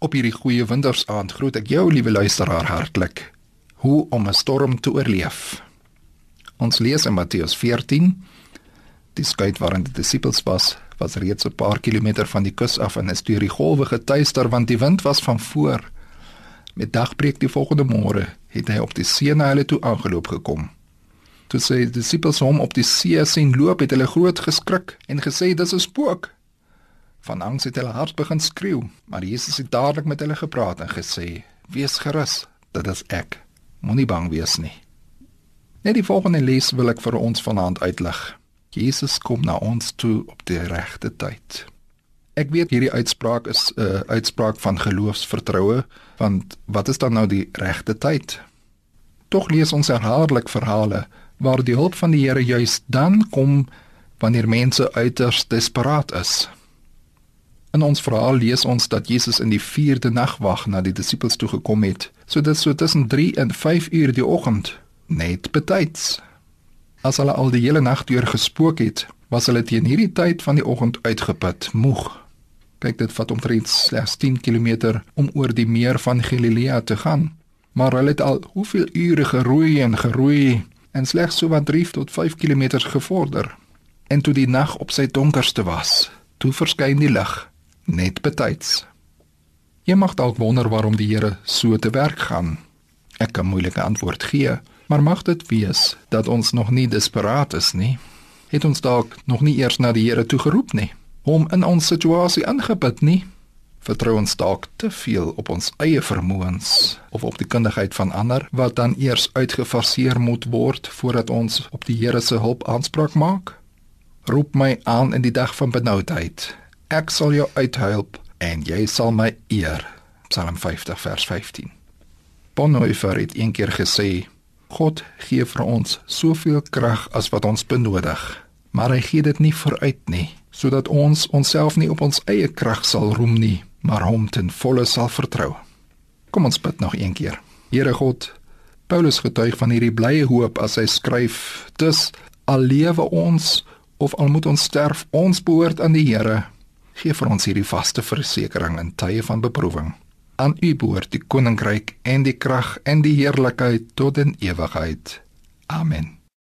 Op hierdie goeie wintersaand groet ek jou liewe luisteraar hartlik. Hoe om 'n storm te oorleef. Ons lees in Matteus 14. Die skuit waarin die disippels was, was reeds 'n paar kilometer van die kus af en is deur die golwe getuister want die wind was van voor. Met dagbreek die volgende môre het hy op die see na hulle toe aangeloop gekom. Toe sê die disippels hom op die see sien loop, het hulle groot geskrik en gesê dis 'n spook. Van angs het hulle hart begin skreeu, maar Jesus het dadelik met hulle gepraat en gesê: "Wees gerus, dit is ek. Moenie bang wees nie." Net die volgende les wil ek vir ons vanaand uitlig. Jesus kom na ons toe op die regte tyd. Ek weet hierdie uitspraak is 'n uh, uitspraak van geloofsvertroue, want wat is dan nou die regte tyd? Tog lees ons herhaaldelik verhale waar die hulp van die Here juis dan kom wanneer mense uiters desperaat is. In ons verhaal lees ons dat Jesus in die 4de nagwag na die disippels toe gekom het, sodat so tussen 3 en 5 uur die oggend net betyds. As hulle al die hele nag deur gespook het, was hulle teen hierdie tyd van die oggend uitgeput, moeg. Kyk, dit vat omtrent slegs 10 km om oor die meer van Galilea te gaan, maar hulle het al hoeveel ure geroei en geroei en slegs so wat 3 tot 5 km gevorder. En toe die nag op sy donkerste was, toe verskyn die lig net betyds. Jy mag dalk wonder waarom die Here so te werk gaan. Ek kan moeilike antwoord gee, maar mag dit wees dat ons nog nie desperaat is nie. Het ons dalk nog nie eers na die Here toe geroep nie, hom in ons situasie ingebid nie. Vertrou ons dalk te veel op ons eie vermoëns of op die kundigheid van ander wat dan eers uitgefaseer moet word voordat ons op die Here se hulp aanspraak maak? Roep my aan in die dag van benoudheid Ek sal jou uithelp en jy sal my eer. Psalm 50 vers 15. Bonhoeffer het eendag gesê: God gee vir ons soveel krag as wat ons benodig, maar hy gee dit nie vooruit nie, sodat ons onsself nie op ons eie krag sal roem nie, maar hom ten volle sal vertrou. Kom ons bid nog een keer. Here God, Paulus getuig van hierdie blye hoop as hy skryf: "Dis al lewe ons of al moet ons sterf, ons behoort aan die Here." Gee vir ons hierdie vaste versekering in tye van beproewing. Aan U behoort die koninkryk en die krag en die heerlikheid tot in ewigheid. Amen.